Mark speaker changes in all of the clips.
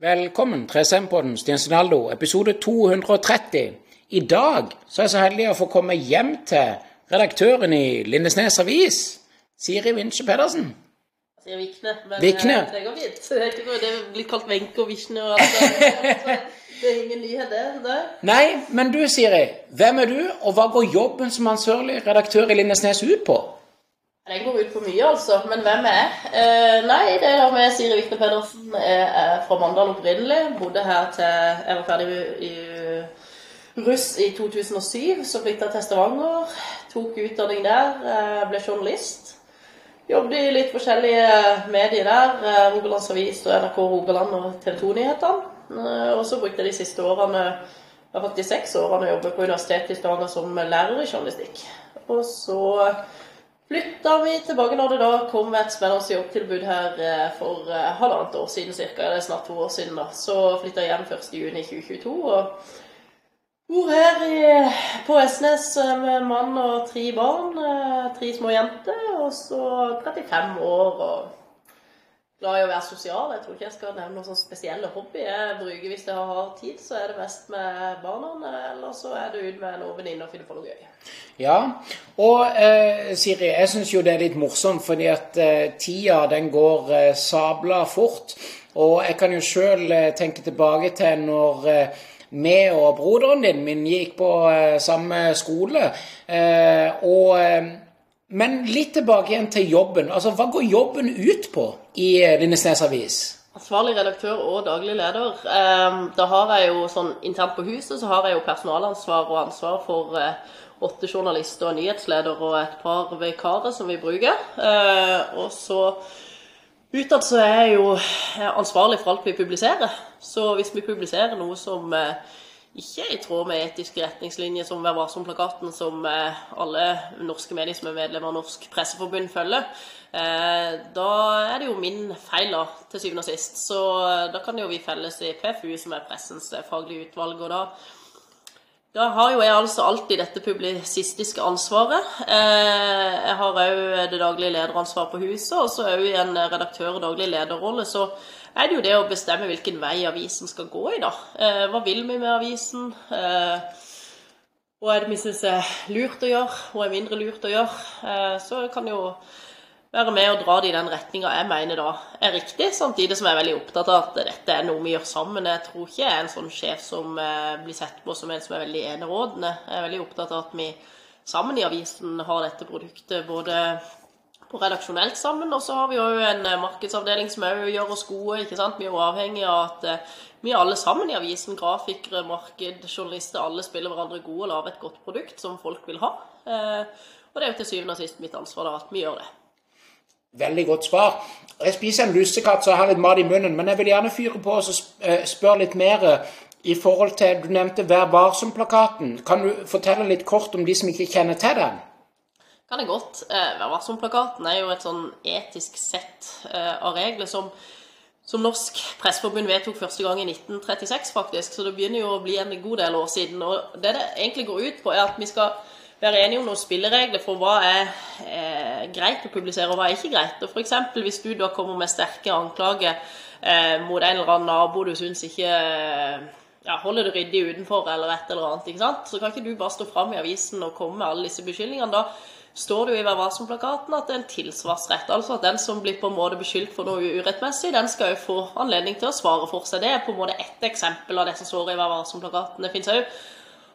Speaker 1: Velkommen til 3SM-podden Stiansenaldo, episode 230. I dag så er jeg så heldig å få komme hjem til redaktøren i Lindesnes Avis, Siri Vinsje Pedersen.
Speaker 2: Jeg sier Vikne, men
Speaker 1: Vikne.
Speaker 2: eh, det går fint. Det er blir kalt Wenche og Vikne og alt det der. Det er ingen nyhet, det. det.
Speaker 1: Nei, men du Siri, hvem er du, og hva går jobben som ansvarlig redaktør i Lindesnes ut på?
Speaker 2: Den går ut på mye, altså. Men hvem er jeg? Eh, nei, det er med Siri Vikne Pedersen. Jeg er fra Mandal opprinnelig. Bodde her til jeg var ferdig i russ i 2007. Så flytta jeg til Stavanger. Tok utdanning der. eh, Ble journalist. Jobbet i litt forskjellige medier der. eh, Rogalands Avis og NRK Rogaland og TV 2-nyhetene. Eh, Og så brukte jeg de siste årene, jeg har faktisk seks årene, å jobbe på Universitetet i Stavanger som lærer i journalistikk. Og så flytta vi tilbake når det da kom et spennende jobbtilbud her eh, for eh, halvannet år siden cirka. Det er snart to år siden da. Så flytta jeg hjem 1.6.2022 og bor her i, på Esnes eh, med mann og tre barn. Tre små jenter. Og så 35 år og glad i å være sosial. Jeg tror ikke jeg skal nevne noen sånn spesielle hobby. Jeg bruker Hvis jeg har tid, så er det mest med barna, eller så er det ut med noen venninner og finne på noe gøy.
Speaker 1: Ja, og eh, Siri, jeg syns jo det er litt morsomt, fordi at eh, tida den går eh, sabla fort. Og jeg kan jo sjøl eh, tenke tilbake til når eh, vi og broderen din min gikk på eh, samme skole. Eh, og, eh, men litt tilbake igjen til jobben. Altså, Hva går jobben ut på i eh, Lindesnes Avis?
Speaker 2: Ansvarlig redaktør og daglig leder. Eh, Da har jeg jo sånn internt på huset så har jeg jo personalansvar og ansvar for eh, åtte journalister og nyhetsleder og et par vikarer som vi bruker. Eh, Og så utad så er jeg jo ansvarlig for alt vi publiserer. Så hvis vi publiserer noe som eh, ikke i tråd med etiske retningslinjer som Vær varsom-plakaten, som eh, alle norske medier som er medlemmer av Norsk Presseforbund følger, eh, da er det jo min feil, da, til syvende og sist. Så eh, da kan jo vi felles i PFU, som er pressens faglige utvalg, og da da har jo jeg altså alltid dette publisistiske ansvaret. Eh, Jeg har òg det daglige lederansvaret på huset, og så òg i en redaktør- og daglig lederrolle. Så er det jo det å bestemme hvilken vei avisen skal gå i, da. Eh, Hva vil vi med avisen? Eh, Hva er det vi syns er lurt å gjøre? Hva er mindre lurt å gjøre? Så kan jo være med og dra det i den retninga jeg mener da er riktig, samtidig som jeg er veldig opptatt av at dette er noe vi gjør sammen. Jeg tror ikke jeg er en sånn sjef som eh, blir sett på som en som er veldig enerådende. Jeg er veldig opptatt av at vi sammen i avisen har dette produktet både på redaksjonelt sammen, og så har vi jo en markedsavdeling som òg gjør oss gode. ikke sant? Vi er jo avhengig av at eh, vi alle sammen i avisen, grafikere, marked, journalister, alle spiller hverandre gode og lager et godt produkt som folk vil ha. Eh, Og det er jo til syvende og sist mitt ansvar da, at vi gjør det.
Speaker 1: Veldig godt svar. Jeg spiser en lussekatt, så jeg har litt mat i munnen. Men jeg vil gjerne fyre på og eh, spørre litt mer eh, i forhold til Du nevnte Vær varsom-plakaten. Kan du fortelle litt kort om de som ikke kjenner til den?
Speaker 2: Kan jeg godt. Eh, Vær varsom-plakaten er jo et sånn etisk sett av regler som, som Norsk Presseforbund vedtok første gang i 1936, faktisk. Så det begynner jo å bli en god del år siden. Og det det egentlig går ut på, er at vi skal være enige om noen spilleregler for hva er eh, greit å publisere, og hva er ikke greit. Og eksempel hvis du da kommer med sterke anklager eh, mot en eller annen nabo du syns ikke eh, ja, holder det ryddig utenfor eller et eller annet, ikke sant? så kan ikke du bare stå fram i avisen og komme med alle disse beskyldningene. Da står det jo i Vær varsom-plakaten at det er en tilsvarsrett. Altså at den som blir på en måte beskyldt for noe urettmessig, den skal jo få anledning til å svare for seg. Det er på en måte ett eksempel av det som står i Vær varsom-plakaten. Det finnes òg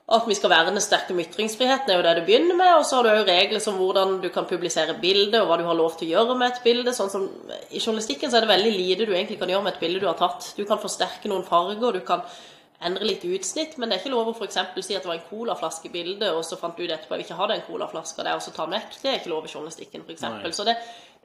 Speaker 2: at vi skal verne sterkt om ytringsfriheten, er jo det det begynner med. Og så har du òg regler som hvordan du kan publisere bilde, og hva du har lov til å gjøre med et bilde. Sånn som I journalistikken så er det veldig lite du egentlig kan gjøre med et bilde du har tatt. Du kan forsterke noen farger, du kan endre litt utsnitt, men det er ikke lov å eksempel si at det var en colaflaske i bildet, og så fant du ut etterpå at vi ikke hadde en colaflaske der, og så ta den vekk. Det er ikke lov i journalistikken, eksempel. Så det,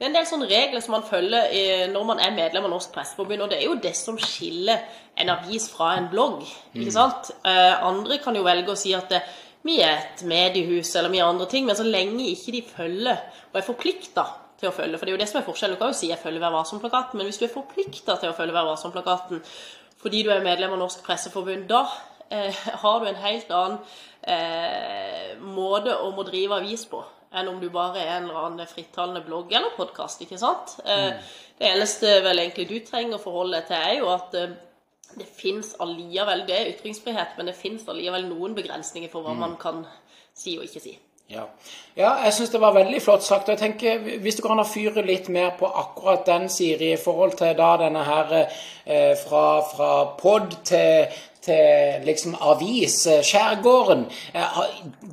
Speaker 2: det er en del sånne regler som man følger når man er medlem av Norsk Presseforbund, og det er jo det som skiller en avis fra en blogg, ikke sant? Eh, andre kan jo velge å si at det, vi er et mediehus, eller er andre ting, men så lenge ikke de følger, og er forplikta til å følge, for det er jo det som er forskjellen. Du kan jo si jeg følger Vær varsom-plakaten, men hvis du er forplikta til å følge Vær varsom-plakaten fordi du er medlem av Norsk Presseforbund, da eh, har du en helt annen eh, måte å må drive avis på enn om du bare er en eller annen frittalende blogg eller podkast. ikke sant? Mm. Det eneste vel egentlig du trenger å forholde deg til, er jo at eh, det fins allikevel Det er ytringsfrihet, men det fins allikevel noen begrensninger for hva man kan si og ikke si.
Speaker 1: Ja, ja jeg syns det var veldig flott sagt. og jeg tenker, Hvis du kan fyre litt mer på akkurat den, Siri, i forhold til da denne her eh, fra, fra pod til, til liksom avis, eh, Skjærgården. Eh,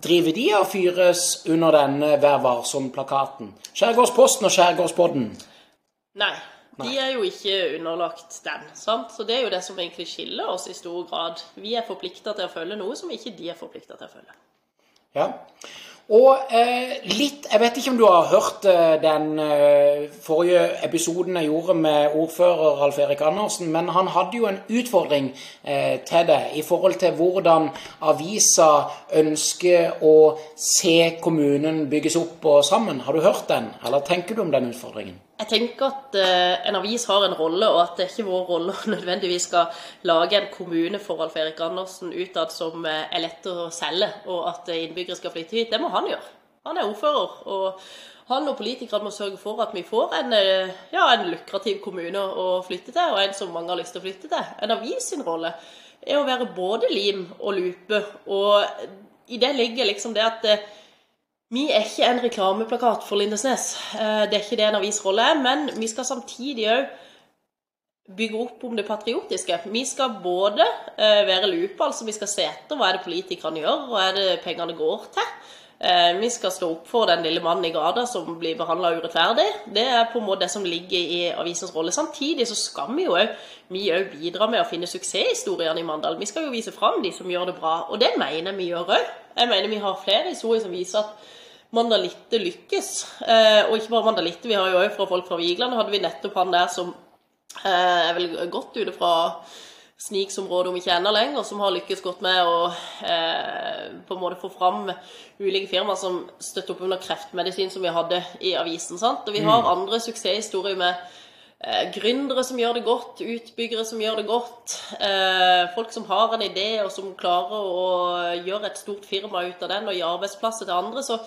Speaker 1: driver de og fyres under denne Vær varsom-plakaten? Skjærgårdsposten og Skjærgårdspodden?
Speaker 2: Nei. De er jo ikke underlagt den. sant? Så Det er jo det som egentlig skiller oss i stor grad. Vi er forplikta til å følge noe som ikke de er forplikta til å følge.
Speaker 1: Ja. Og eh, litt Jeg vet ikke om du har hørt eh, den eh, forrige episoden jeg gjorde med ordfører Alf Erik Andersen, men han hadde jo en utfordring eh, til deg i forhold til hvordan avisa ønsker å se kommunen bygges opp og sammen. Har du hørt den, eller tenker du om den utfordringen?
Speaker 2: Jeg tenker at uh, en avis har en rolle, og at det er ikke vår rolle å nødvendigvis skal lage en kommune for Alf Erik Andersen utad som uh, er lett å selge, og at uh, innbyggere skal flytte hit. Det må han gjøre. Han er ordfører. og han og politikerne må sørge for at vi får en, ja, en lukrativ kommune å flytte til, og en som mange har lyst til å flytte til. En avis sin rolle er å være både lim og lupe, og i det ligger liksom det at vi er ikke en reklameplakat for Lindesnes. Eh, det er ikke det en avisrolle er. Men vi skal samtidig òg bygge opp om det patriotiske. Vi skal både eh, være lupe, altså vi skal se etter hva er det politikerne gjør, hva er det pengene går til. Eh, vi skal stå opp for den lille mannen i gata som blir behandla urettferdig. Det er på en måte det som ligger i avisens rolle. Samtidig så skal vi jo òg bidra med å finne suksesshistoriene i Mandal. Vi skal jo vise fram de som gjør det bra, og det mener vi gjør òg. Jeg mener vi har flere historier som viser at Mandalitte lykkes. Eh, og ikke bare Mandalitte, vi har jo òg fra folk fra Vigeland hadde vi nettopp han der som eh, er vel godt ute fra sniksområdet, om ikke enda lenger, som har lykkes godt med å eh, på en måte få fram ulike firmaer som støtter opp under kreftmedisin, som vi hadde i avisen. sant? Og vi har mm. andre suksesshistorier med eh, gründere som gjør det godt, utbyggere som gjør det godt. Eh, folk som har en idé, og som klarer å gjøre et stort firma ut av den, og gi arbeidsplasser til andre. så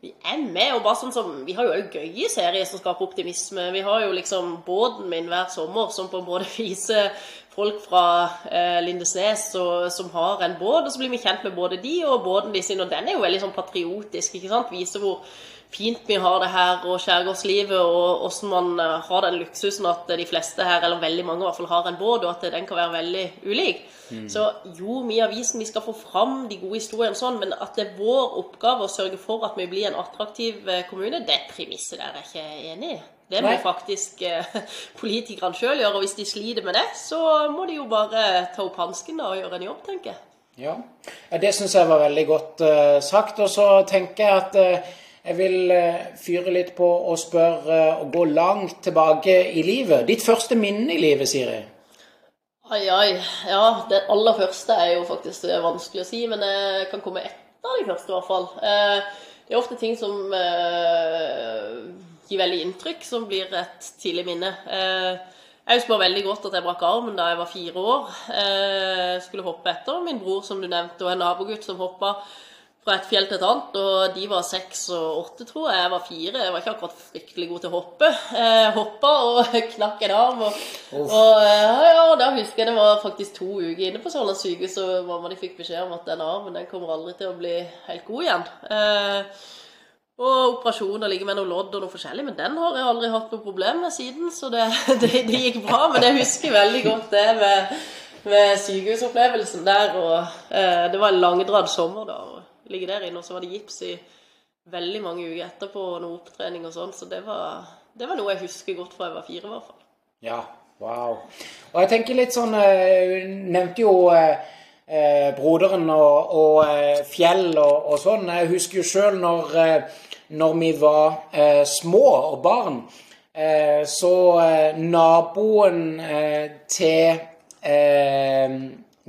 Speaker 2: vi er med. og bare sånn som, Vi har jo òg gøye serier som skaper optimisme. Vi har jo liksom Båten min hver sommer som på en måte viser folk fra eh, Lindesnes og, som har en båt. Og så blir vi kjent med både de og båten de sin. Og den er jo veldig sånn patriotisk. ikke sant? Viser hvor fint vi har det her, og skjærgårdslivet, og hvordan man eh, har den luksusen at de fleste her, eller veldig mange i hvert fall, har en båt, og at den kan være veldig ulik. Mm. Så jo, vi i avisen vi skal få fram de gode historiene sånn, men at det er vår oppgave å sørge for at vi blir en attraktiv eh, kommune, det premisset der er jeg ikke enig i. Det må Nei. faktisk eh, politikerne sjøl gjøre. Og hvis de sliter med det, så må de jo bare ta opp hansken og gjøre en jobb, tenker jeg.
Speaker 1: Ja, det syns jeg var veldig godt uh, sagt. Og så tenker jeg at uh, jeg vil uh, fyre litt på og spørre og gå langt tilbake i livet. Ditt første minne i livet, Siri?
Speaker 2: Ai, ai. Ja, det aller første er jo faktisk vanskelig å si, men jeg kan komme etter de første, i hvert fall. Det er ofte ting som gir veldig inntrykk, som blir et tidlig minne. Eh, jeg husker veldig godt at jeg brakk armen da jeg var fire år. Jeg eh, skulle hoppe etter min bror, som du nevnte, og en nabogutt som hoppa fra et fjell til et annet. Og de var seks og åtte, tror jeg. Jeg var fire. Jeg var ikke akkurat fryktelig god til å hoppe. Jeg hoppa og knakk en arm. Og, og ja, da husker jeg det var faktisk to uker inne på Sørlandet sykehus, og mamma de fikk beskjed om at den armen den kommer aldri til å bli helt god igjen. Eh, og operasjoner ligger med noe lodd og noe forskjellig, men den har jeg aldri hatt noe problem med siden. Så det, det, det gikk bra. Men jeg husker veldig godt det med, med sykehusopplevelsen der. Og eh, det var en langdradd sommer da. å ligge der inne, og så var det gips i veldig mange uker etterpå, og noe opptrening og sånn. Så det var, det var, noe jeg husker godt fra jeg var fire, i hvert fall.
Speaker 1: Ja, wow. Og jeg tenker litt sånn Jeg eh, nevnte jo eh, eh, broderen og, og eh, fjell og, og, sånn. Jeg husker jo sjøl når når vi var eh, små og barn, eh, så naboen til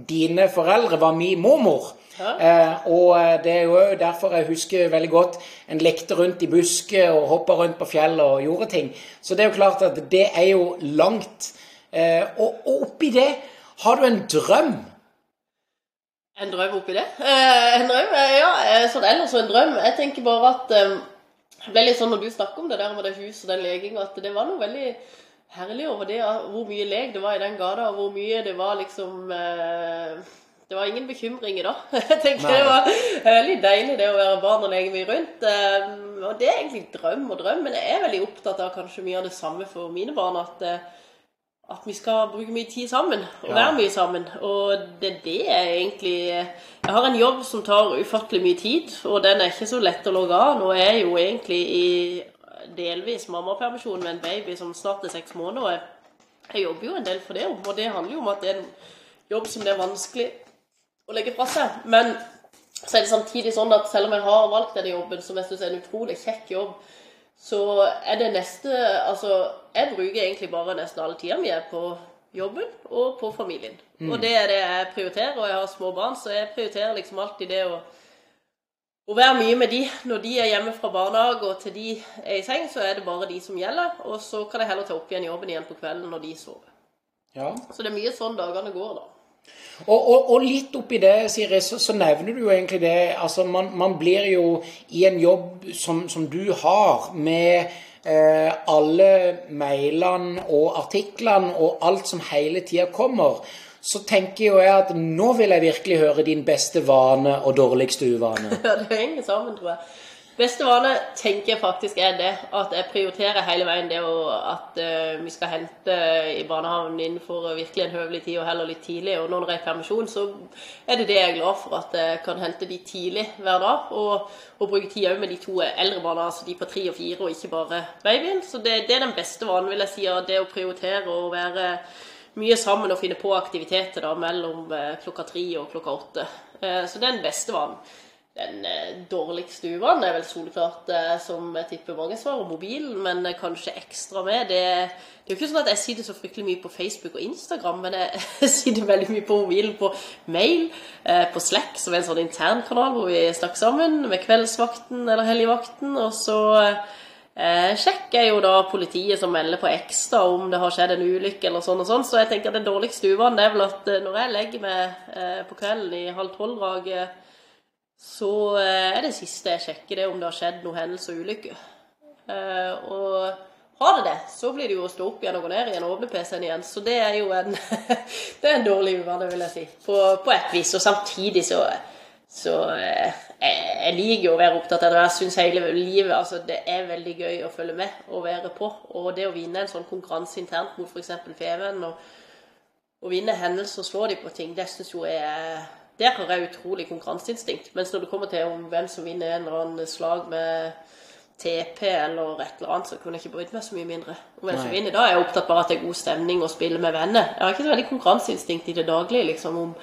Speaker 1: dine foreldre var min mormor. Ja. Eh, og det er jo derfor jeg husker veldig godt en lekte rundt i busker og hoppa rundt på fjellet og gjorde ting. Så det er jo klart at det er jo langt. og, og oppi det har du en drøm
Speaker 2: en drøm oppi det? Eh, en drøm? Eh, ja, eh, sånn ellers en drøm. Jeg tenker bare at eh, det ble litt sånn når du snakker om det der med det huset og den leginga, at det var noe veldig herlig over det, hvor mye lek det var i den gata, og hvor mye det var liksom eh, Det var ingen bekymringer da. Jeg tenker
Speaker 1: Nei.
Speaker 2: Det var veldig deilig det å være barn og leke mye rundt. eh, Og det er egentlig drøm og drøm, men jeg er veldig opptatt av kanskje mye av det samme for mine barn. at eh, at vi skal bruke mye tid sammen og
Speaker 1: Ja.
Speaker 2: være mye sammen. Og det er det jeg egentlig Jeg har en jobb som tar ufattelig mye tid, og den er ikke så lett å logge av. Nå er jeg jo egentlig i delvis mammapermisjon med en baby som snart er seks måneder. og jeg, jeg jobber jo en del for det, og det handler jo om at det er en jobb som det er vanskelig å legge fra seg. Men så er det samtidig sånn at selv om jeg har valgt denne jobben, som jeg syns er en utrolig kjekk jobb, så er det neste Altså, jeg bruker egentlig bare nesten alle tida mi på jobben og på familien. Og det er det jeg prioriterer, og jeg har små barn, så jeg prioriterer liksom alltid det å å være mye med de når de er hjemme fra barnehage og til de er i seng, så er det bare de som gjelder. Og så kan jeg heller ta opp igjen jobben igjen på kvelden når de sover.
Speaker 1: Ja.
Speaker 2: Så det er mye sånn dagene går, da.
Speaker 1: Og, og, og litt oppi det, Siri, så, så nevner du jo egentlig det Altså, man, man blir jo i en jobb som, som du har, med eh, alle mailene og artiklene og alt som hele tida kommer, så tenker jo jeg at nå vil jeg virkelig høre din beste vane og dårligste uvane.
Speaker 2: Ja, det henger sammen, tror jeg. Beste vane tenker jeg faktisk er det at jeg prioriterer hele veien det at uh, vi skal hente i barnehagen innenfor virkelig en høvelig tid og heller litt tidlig. Og når det er permisjon, så er det det jeg er glad for, at jeg kan hente de tidlig hver dag. Og, og bruke tid òg med de to eldre barna, altså de på tre og fire, og ikke bare babyen. Så det, det er den beste vanen, vil jeg si, av det å prioritere og være mye sammen og finne på aktiviteter da mellom eh, klokka tre og klokka åtte. Eh, så det er den beste vanen. Den eh, dårligste uvanen. Er vel soleklart, eh, som jeg tipper mange svarer, mobilen, men eh, kanskje ekstra med. Det, det er jo ikke sånn at jeg sitter så fryktelig mye på Facebook og Instagram, men jeg, sitter veldig mye på mobilen på mail, på Slack, som er en sånn internkanal hvor vi snakker sammen med kveldsvakten eller helligvakten, og så eh, sjekker jeg jo da politiet som melder på ekstra om det har skjedd en ulykke eller sånn og sånn, så jeg tenker at den dårligste uvanen er vel at når jeg legger meg på kvelden i halv tolv-draget, så eh, er det siste jeg sjekker det om det har skjedd noen hendelser og ulykke. Eh, og har det det, så blir det jo å stå opp igjen og gå ned igjen og åpne PC-en igjen. Så det er jo en, det er en dårlig uvane, vil jeg si, på, på et vis. Og samtidig så, så eh, jeg, jeg liker jo å være opptatt av det. Jeg syns hele livet altså det er veldig gøy å følge med og være på. Og det å vinne en sånn konkurranse internt mot f.eks. Feven, og, og vinne hendelser og slå dem på ting, det syns jo jeg er der har jeg utrolig konkurranseinstinkt. Mens når det kommer til om hvem som vinner en eller annen slag med TP eller et eller annet, så kunne jeg ikke brydd meg så mye mindre om hvem som vinner. Da er jeg opptatt bare at det er god stemning og spille med venner. Jeg har ikke så veldig konkurranseinstinkt i det daglige, liksom, om,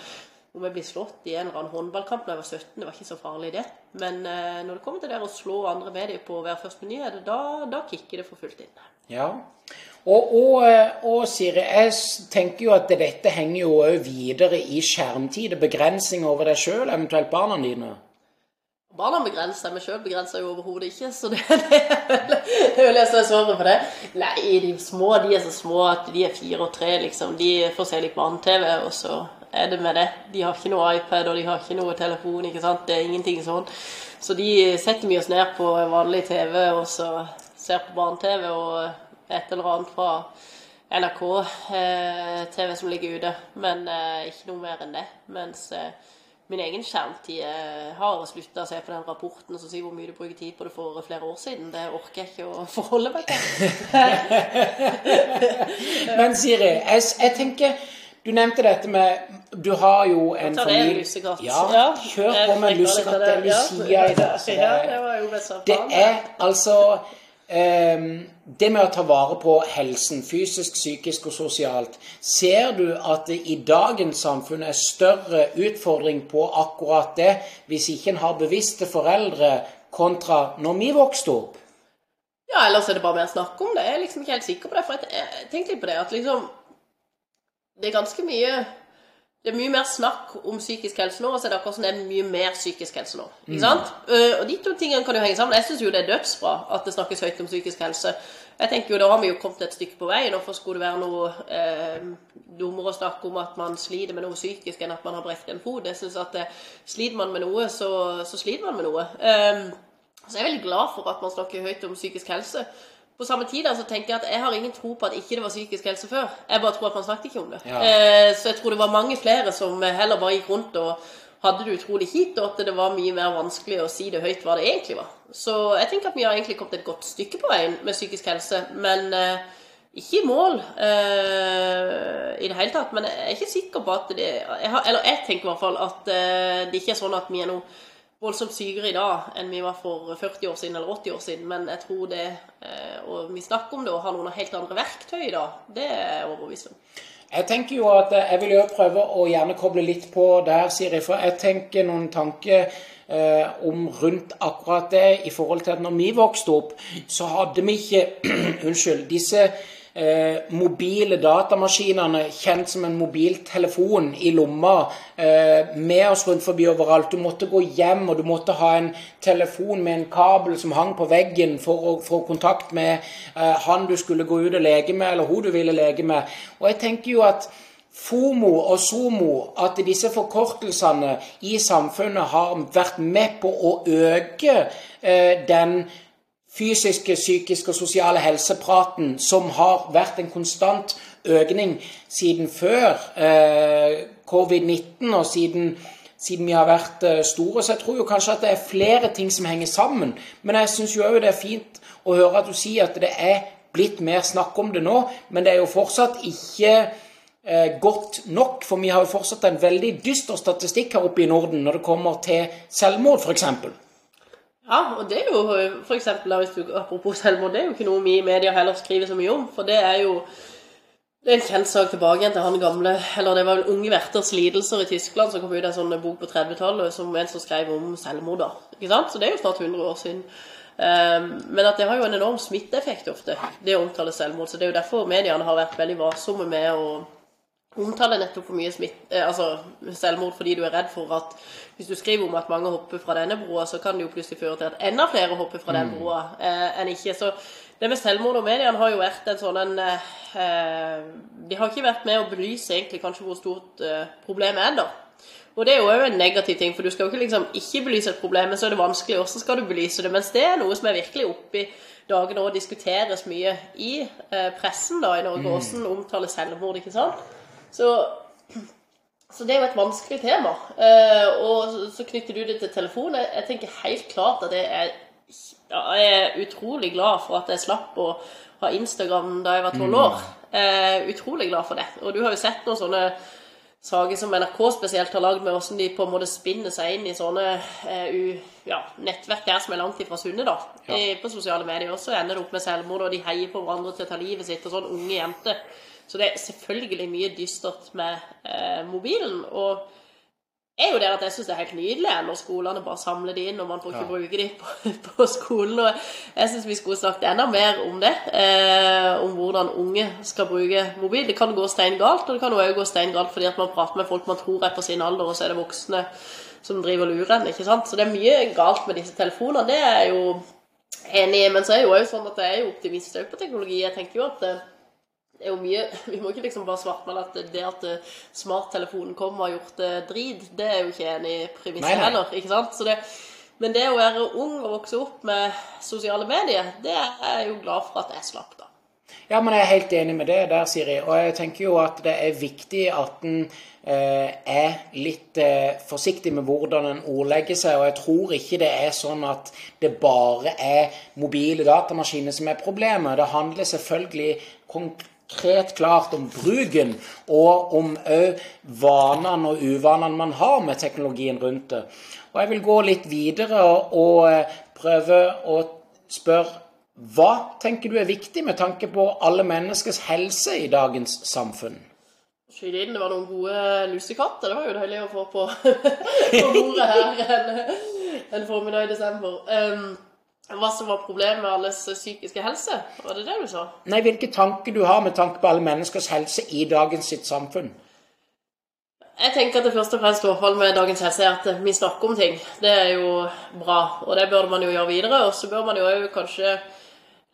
Speaker 2: om jeg blir slått i en eller annen håndballkamp da jeg var 17. Det var ikke så farlig, det. Men eh, når det kommer til det å slå andre medier på å være først på nyheter, da, da kicker det for fullt inn.
Speaker 1: Ja. Og, og, eh, og Siri, jeg tenker jo at dette henger jo òg videre i skjermtid begrensning over deg sjøl, eventuelt barna dine.
Speaker 2: Barna begrenser, meg sjøl begrenser jo overhodet ikke, så det, det er vel jeg som er svaret på det. Nei, de små de er så små at de er fire og tre, liksom. De får se litt barne-TV, og så er det med det. De har ikke noe iPad, og de har ikke noe telefon, ikke sant. Det er ingenting sånn. Så de setter vi oss ned på vanlig TV, og så ser på barne-TV og et eller annet fra NRK eh, TV som ligger ute. Men eh, ikke noe mer enn det. Mens eh, min egen skjermtid har slutta å se på den rapporten som sier hvor mye du bruker tid på det for flere år siden. Det orker jeg ikke å forholde meg til.
Speaker 1: Men Siri, jeg, jeg tenker Du nevnte dette med Du har jo en familie. Ja, kjør på med lussekatt. Det er Lucia i det. det- er altså Det med å ta vare på helsen, fysisk, psykisk og sosialt. Ser du at det i dagens samfunn er større utfordring på akkurat det, hvis ikke en har bevisste foreldre, kontra når vi vokste opp?
Speaker 2: Ja, ellers er det bare mer snakk om det. Jeg er liksom ikke helt sikker på det. For jeg tenkte litt på det, at liksom Det er ganske mye Det er mye mer snakk om psykisk helse nå, og så er det akkurat som det er mye mer psykisk helse nå. Ikke sant? Eh, og de to tingene kan jo henge sammen. Jeg syns jo det er dødsbra at det snakkes høyt om psykisk helse. Jeg tenker jo Da har vi jo kommet et stykke på vei. Hvorfor skulle det være noe eh, dummere å snakke om at man sliter med noe psykisk enn at man har brekt en fot? Jeg synes at eh, Sliter man med noe, så, så sliter man med noe. Um, så jeg er veldig glad for at man snakker høyt om psykisk helse. På samme tid så tenker jeg at jeg har ingen tro på at ikke det var psykisk helse før. Jeg bare tror at man snakket ikke om det.
Speaker 1: Ja.
Speaker 2: Eh, så jeg tror det var mange flere som heller bare gikk rundt og hadde det utrolig kjipt, og at det var mye mer vanskelig å si det høyt hva det egentlig var. Så jeg tenker at vi har egentlig kommet et godt stykke på veien med psykisk helse, men eh, ikke i mål eh, i det hele tatt. Men jeg er ikke sikker på at det jeg har, Eller jeg tenker i hvert fall at eh, det ikke er sånn at vi er noe voldsomt sykere i dag enn vi var for 40 år siden eller 80 år siden, men jeg tror det eh, Og vi snakker om det og har noen helt andre verktøy i dag, det er jeg overbevist om.
Speaker 1: Jeg tenker jo at eh, jeg vil jo prøve å gjerne koble litt på der, Siri. For jeg tenker noen tanker eh, om rundt akkurat det i forhold til at når vi vokste opp, så hadde vi ikke Unnskyld. Disse eh, mobile datamaskinene kjent som en mobiltelefon i lomma eh, med oss rundt forbi overalt. Du måtte gå hjem, og du måtte ha en telefon med en kabel som hang på veggen for å få kontakt med eh, han du skulle gå ut og leke med, eller hun du ville leke med. Og jeg tenker jo at FOMO og SOMO, at disse forkortelsene i samfunnet har vært med på å øke eh, den fysiske, psykiske og sosiale helsepraten som har vært en konstant økning siden før eh, covid-19 og siden, siden vi har vært eh, store. Så jeg tror jo kanskje at det er flere ting som henger sammen. Men jeg syns òg det er fint å høre at du sier at det er blitt mer snakk om det nå, men det er jo fortsatt ikke eh, godt nok. For vi har jo fortsatt en veldig dyster statistikk her oppe i Norden når det kommer til selvmord, f.eks.
Speaker 2: Ja, og det er jo for eksempel, hvis du, apropos selvmord, det er jo ikke noe vi i media heller skriver så mye om. For det er jo det er en kjent sak tilbake igjen til han gamle Eller det var vel Unge verters lidelser i Tyskland som kom ut av en sånn bok på 30-tallet som en som skrev om selvmord. da, ikke sant? Så det er jo snart 100 år siden. Um, men at det har jo en enorm smitteeffekt ofte, det å omtale selvmord. Så det er jo derfor mediene har vært veldig varsomme med å omtale nettopp for mye smitt, eh, altså selvmord fordi du er redd for at hvis du skriver om at mange hopper fra denne broa, så kan det jo plutselig føre til at enda flere hopper fra den broa eh, enn ikke. Så det med selvmord og mediene har jo vært en sånn en eh, De har ikke vært med å belyse egentlig kanskje hvor stort eh, problemet er, da. Og det er jo en negativ ting, for du skal jo ikke liksom ikke belyse et problem, men så er det vanskelig. Hvordan skal du belyse det? Mens det er noe som er virkelig oppe i dagene og diskuteres mye i eh, pressen da i Norge. Hvordan omtale selvmord, ikke sant? Så, så det er jo et vanskelig tema. Eh, og så, knytter du det til telefon. Jeg, jeg tenker helt klart at jeg er jeg er utrolig glad for at jeg slapp å ha Instagram da jeg var tolv år. Jeg er utrolig glad for det. Og du har jo sett noen sånne saker som NRK spesielt har lagd med hvordan de på en måte spinner seg inn i sånne eh, u, ja, nettverk der som er langt ifra sunne, da.
Speaker 1: Ja.
Speaker 2: I, på sosiale medier. Og så ender det opp med selvmord, og de heier på hverandre til å ta livet sitt, og sånn unge jenter. Så det er selvfølgelig mye dystert med eh, mobilen. Og er jo det at jeg syns det er helt nydelig når skolene bare samler de inn, og man får ikke
Speaker 1: Ja.
Speaker 2: bruke de på, på skolen. Og jeg syns vi skulle snakket enda mer om det. Eh, om hvordan unge skal bruke mobil. Det kan gå steingalt, og det kan òg gå steingalt fordi at man prater med folk man tror er på sin alder, og så er det voksne som driver og lurer en. ikke sant? Så det er mye galt med disse telefonene. Det er jeg jo enig i. Men så er det jo òg sånn at jeg er jo optimist på teknologi. Jeg tenker jo at eh, det er jo mye, Vi må ikke liksom bare svartmale at det at eh, smarttelefonen kom og har gjort det drit, det er jo ikke enig i
Speaker 1: nei.
Speaker 2: heller. ikke sant? Så det, men det å være ung og vokse opp med sosiale medier, det er jeg jo glad for at jeg slapp, da.
Speaker 1: Ja, men jeg er helt enig med det der, Siri. Og jeg tenker jo at det er viktig at en eh, er litt eh, forsiktig med hvordan en ordlegger seg. Og jeg tror ikke det er sånn at det bare er mobile datamaskiner som er problemet. Det handler selvfølgelig konkret klart om bruken, og om òg vanene og uvanene man har med teknologien rundt det. Og jeg vil gå litt videre og, prøve å spørre hva tenker du er viktig med tanke på alle menneskers helse i dagens samfunn?
Speaker 2: Skyte inn, det var noen gode lusekatter. Det var jo deilig å få på, på bordet her en, en formiddag i desember. Um, hva som var problemet med alles psykiske helse? Var det det du sa?
Speaker 1: Nei, Hvilke tanker du har med tanke på alle menneskers helse i dagens sitt samfunn?
Speaker 2: Jeg tenker at det første og fremst i hvert fall med dagens helse er at vi snakker om ting. Det er jo bra, og det bør man jo gjøre videre. Og så bør man jo kanskje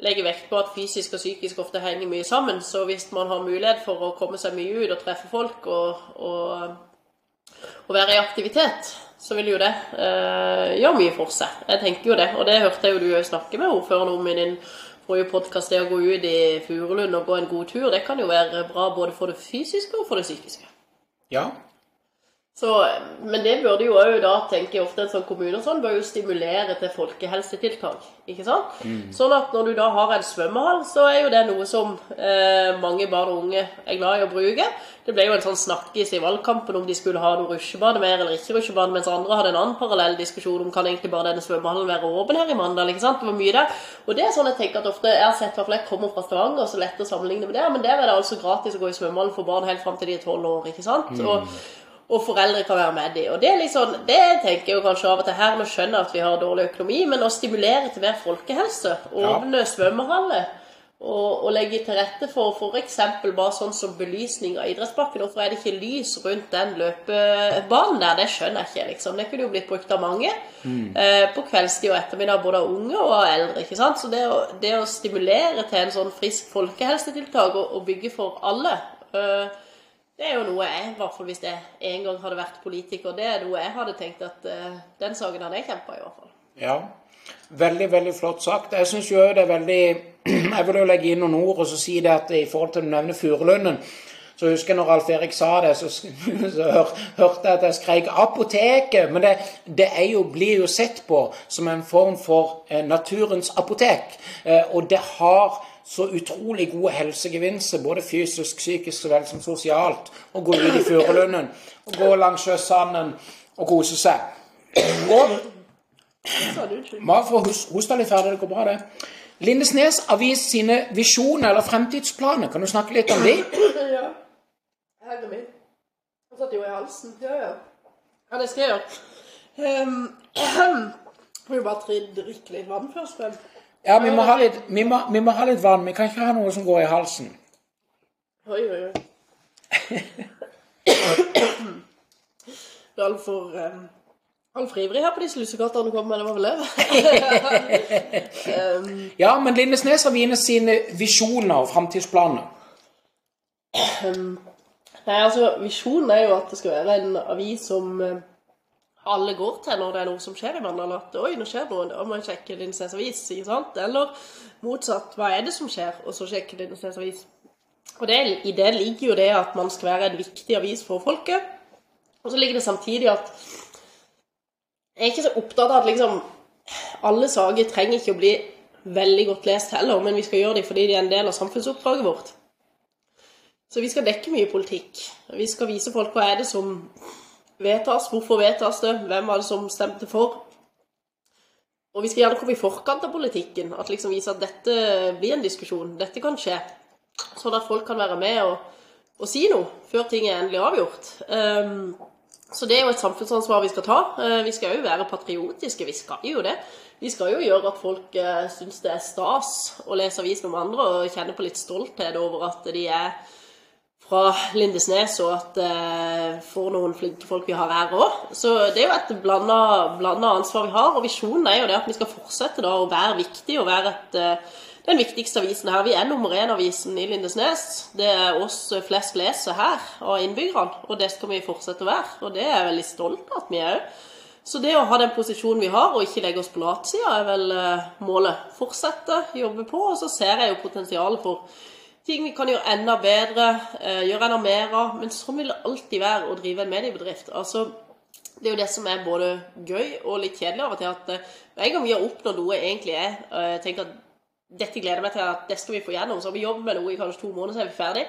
Speaker 2: legge vekt på at fysisk og psykisk ofte henger mye sammen. Så hvis man har mulighet for å komme seg mye ut og treffe folk og, og, og være i aktivitet, så vil jo det eh, gjøre mye for seg. Jeg tenker jo det, og det hørte jeg jo du snakke med ordføreren om i din forrige podkast, det å gå ut i Furulund og gå en god tur, det kan jo være bra både for det fysiske og for det psykiske.
Speaker 1: Ja.
Speaker 2: Så, men det burde jo òg da, tenker jeg ofte, en sånn kommune og sånn, bør jo stimulere til folkehelsetiltak. ikke sant? Sånn at når du da har en svømmehall, så er jo det noe som eh, mange barn og unge er glad i å bruke. Det ble jo en sånn snakkis i valgkampen om de skulle ha noe rusjebane mer eller ikke rusjebane, mens andre hadde en annen parallell diskusjon om kan egentlig bare denne svømmehallen være åpen her i Mandal. ikke sant? Det var mye der. Og det er sånn jeg tenker at ofte, jeg har sett, i hvert fall jeg kommer fra Stavanger, så lett å sammenligne med det, men der er det altså gratis å gå i svømmehallen for barn helt fram til de er tolv år. ikke sant? Og og foreldre kan være med de. Og det er liksom, det tenker jeg kanskje av og til her, nå skjønner jeg at vi har dårlig økonomi, men å stimulere til mer folkehelse, åpne svømmehaller og, og legge til rette for f.eks. bare sånn som belysning av idrettsbakken. Hvorfor er det ikke lys rundt den løpebanen der? Det skjønner jeg ikke, liksom. Det kunne jo blitt brukt av mange eh, på kveldstid og ettermiddag, både av unge og av eldre. ikke sant? Så det å, det å stimulere til en sånn frisk folkehelsetiltak og, og bygge for alle eh, det er jo noe jeg, i hvert fall hvis jeg en gang hadde vært politiker, det er noe jeg hadde tenkt at uh, den saken hadde jeg kjempa i hvert fall.
Speaker 1: Ja. Veldig, veldig flott sagt. Jeg syns jo det er veldig Jeg vil jo legge inn noen ord og så si det at i forhold til du nevner Furulunden så husker jeg når Alf Erik sa det, så, så hør, hørte jeg at jeg skrek 'apoteket'. Men det, det jo, blir jo sett på som en form for eh, naturens apotek. Eh, og det har så utrolig gode helsegevinster, både fysisk, psykisk så vel som sosialt, å gå ut i Furulunden og gå langs sjøsanden og kose seg. Og bare for å hoste litt ferdig, det går bra, det. Lindesnes avis sine visjoner eller fremtidsplaner. Kan du snakke litt om de?
Speaker 2: Ja. Herre min. Han satt jo i halsen. Ja, ja. Ja, det skal jeg. Um, må jo bare drikke litt vann først. Men.
Speaker 1: Ja, vi må, ha litt, vi, må, vi må ha litt vann. Vi kan ikke ha noe som går i halsen.
Speaker 2: Oi, oi, oi. Du er altfor um, alt ivrig her på disse lussekattene du kom med. Det var vel det?
Speaker 1: Ja, men Lindesnes har vine sine visjoner og fremtidsplaner.
Speaker 2: um, nei, altså, visjonen er jo at det skal være en avis som eh, alle går til når det er noe som skjer i Mandal. At oi, nå skjer noe, da må jeg sjekke Lindesnes avis. ikke sant? Eller motsatt, hva er det som skjer? Og så sjekke Lindesnes avis. Og det, i det ligger jo det at man skal være en viktig avis for folket. Og så ligger det samtidig at jeg er ikke så opptatt av at liksom alle saker trenger ikke å bli veldig godt lest heller, men vi skal gjøre dem fordi de er en del av samfunnsoppdraget vårt. Så vi skal dekke mye politikk. Vi skal vise folk hva er det som vedtas, hvorfor vedtas det, hvem var det som stemte for. Og vi skal gjerne komme i forkant av politikken, at liksom vise at dette blir en diskusjon, dette kan skje. Sånn at folk kan være med og, og si noe før ting er endelig avgjort. Um, så det er jo et samfunnsansvar vi skal ta. Uh, vi skal jo være patriotiske, vi skal jo det. Vi skal jo gjøre at folk uh, syns det er stas å lese avisen om andre og kjenne på litt stolthet over at de er fra Lindesnes, og at eh, for noen flinke folk vi har her òg. Så det er jo et blanda ansvar vi har. Og visjonen er jo det at vi skal fortsette da å være viktig og være et, eh, den viktigste avisen her. Vi er nummer én-avisen i Lindesnes. Det er oss flest leser her av innbyggerne, og det skal vi fortsette å være. Og det er jeg veldig stolt av at vi er òg. Så det å ha den posisjonen vi har, og ikke legge oss på latsida, er vel eh, målet. Fortsette, jobbe på, og så ser jeg jo potensialet for ting vi kan gjøre enda bedre, eh, gjøre enda mer av. Men sånn vil det alltid være å drive en mediebedrift. Altså, det er jo det som er både gøy og litt kjedelig av og til. at eh, En gang vi har oppnådd noe egentlig er og jeg tenker at dette gleder meg til at det skal vi få gjennom. Så har vi jobbet med noe i kanskje to måneder, så er vi ferdig.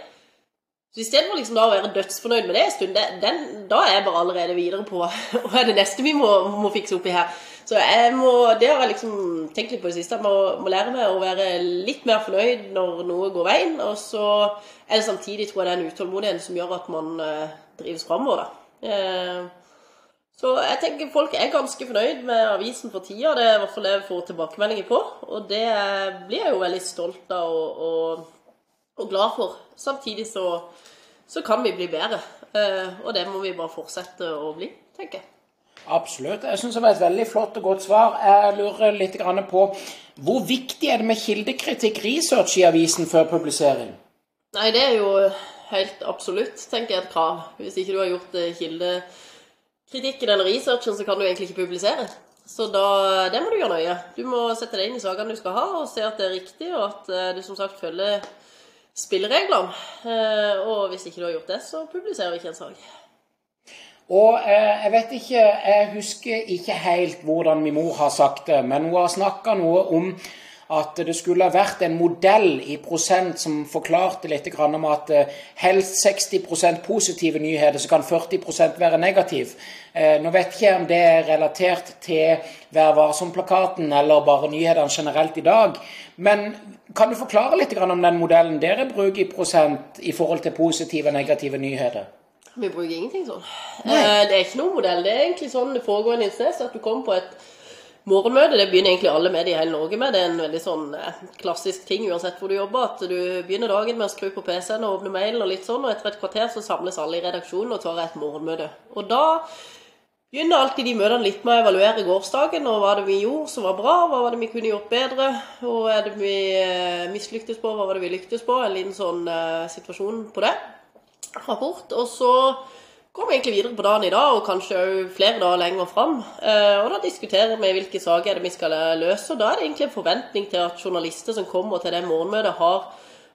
Speaker 2: Så istedenfor liksom da å være dødsfornøyd med det en stund, den, da er jeg bare allerede videre på hva er det neste vi må, må fikse oppi her. Så jeg må, det har jeg liksom tenkt litt på det siste. Jeg må, må, lære meg å være litt mer fornøyd når noe går veien. Og så er det samtidig tror jeg den utålmodigheten som gjør at man eh, drives framover. Eh, så jeg tenker folk er ganske fornøyd med avisen for tida. Det er i hvert fall det jeg får tilbakemeldinger på. Og det blir jeg jo veldig stolt av og, og, og glad for. Samtidig så så kan vi bli bedre. Eh, og det må vi bare fortsette å bli, tenker jeg.
Speaker 1: Absolutt. Jeg syns det var et veldig flott og godt svar. Jeg lurer litt på hvor viktig er det med kildekritikk, research i avisen før publisering?
Speaker 2: Nei, det er jo helt absolutt, tenker jeg, et krav. Hvis ikke du har gjort eh, kildekritikken eller researchen, så kan du egentlig ikke publisere. Så da, det må du gjøre nøye. Du må sette deg inn i sakene du skal ha, og se at det er riktig, og at eh, du som sagt følger spillereglene. Eh, Og hvis ikke du har gjort det, så publiserer vi ikke en sak.
Speaker 1: Og eh, jeg vet ikke, jeg husker ikke helt hvordan min mor har sagt det, men hun har snakka noe om at det skulle ha vært en modell i prosent som forklarte litt om at eh, helst 60% positive nyheter, så kan 40% være negativ. Eh, nå vet ikke jeg om det er relatert til Vær varsom-plakaten eller bare nyhetene generelt i dag. Men kan du forklare litt om den modellen dere bruker i prosent i forhold til positive og negative nyheter?
Speaker 2: Vi bruker ingenting sånn. Eh, Det er ikke noen modell. Det er egentlig sånn det foregår i Lindesnes, at du kommer på et morgenmøte. Det begynner egentlig alle med i hele Norge med. Det er en veldig sånn eh, klassisk ting uansett hvor du jobber. At du begynner dagen med å skru på PC-en og åpne mail og litt sånn, og etter et kvarter så samles alle i redaksjonen og tar et morgenmøte. Og da begynner alltid de møtene litt med å evaluere gårsdagen. og Hva det vi gjorde som var bra, hva var det vi kunne gjort bedre, og er det vi eh, mislyktes på, hva var det vi lyktes på? En liten sånn uh, situasjon på det. Rapport. Og så går vi egentlig videre på dagen i dag, og kanskje òg flere dager lenger fram. Eh, og da diskuterer vi hvilke saker er vi skal løse. Og da er det egentlig en forventning til at journalister som kommer til det morgenmøtet, har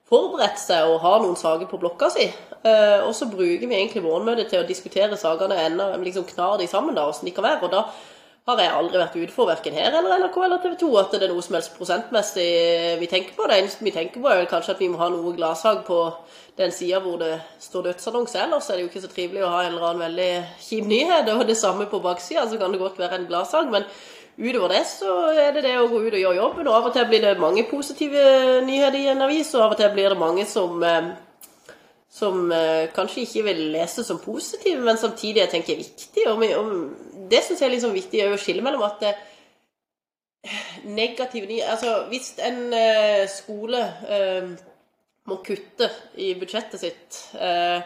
Speaker 2: forberedt seg og har noen saker på blokka si. Eh, og så bruker vi egentlig morgenmøtet til å diskutere sakene enda, liksom knar de sammen, da, åssen de kan være. Og da har jeg aldri vært ute for verken her eller NRK eller TV 2 at det er noe som helst prosentmessig vi tenker på. Det eneste vi tenker på, er kanskje at vi må ha noe glasshag på den sida hvor det står dødsannonse. Ellers er det jo ikke så trivelig å ha en eller annen veldig kjip nyhet. Og det samme på baksida, så kan det godt være en glasshag. Men utover det så er det det å gå ut og gjøre jobben. Og av og til blir det mange positive nyheter i en avis, og av og til blir det mange som eh, som eh, kanskje ikke vil lese som positive, men samtidig jeg tenker er viktig. Og, vi- og det syns jeg er liksom viktig å skille mellom at det, negative Altså hvis en eh, skole eh, må kutte i budsjettet sitt, eh,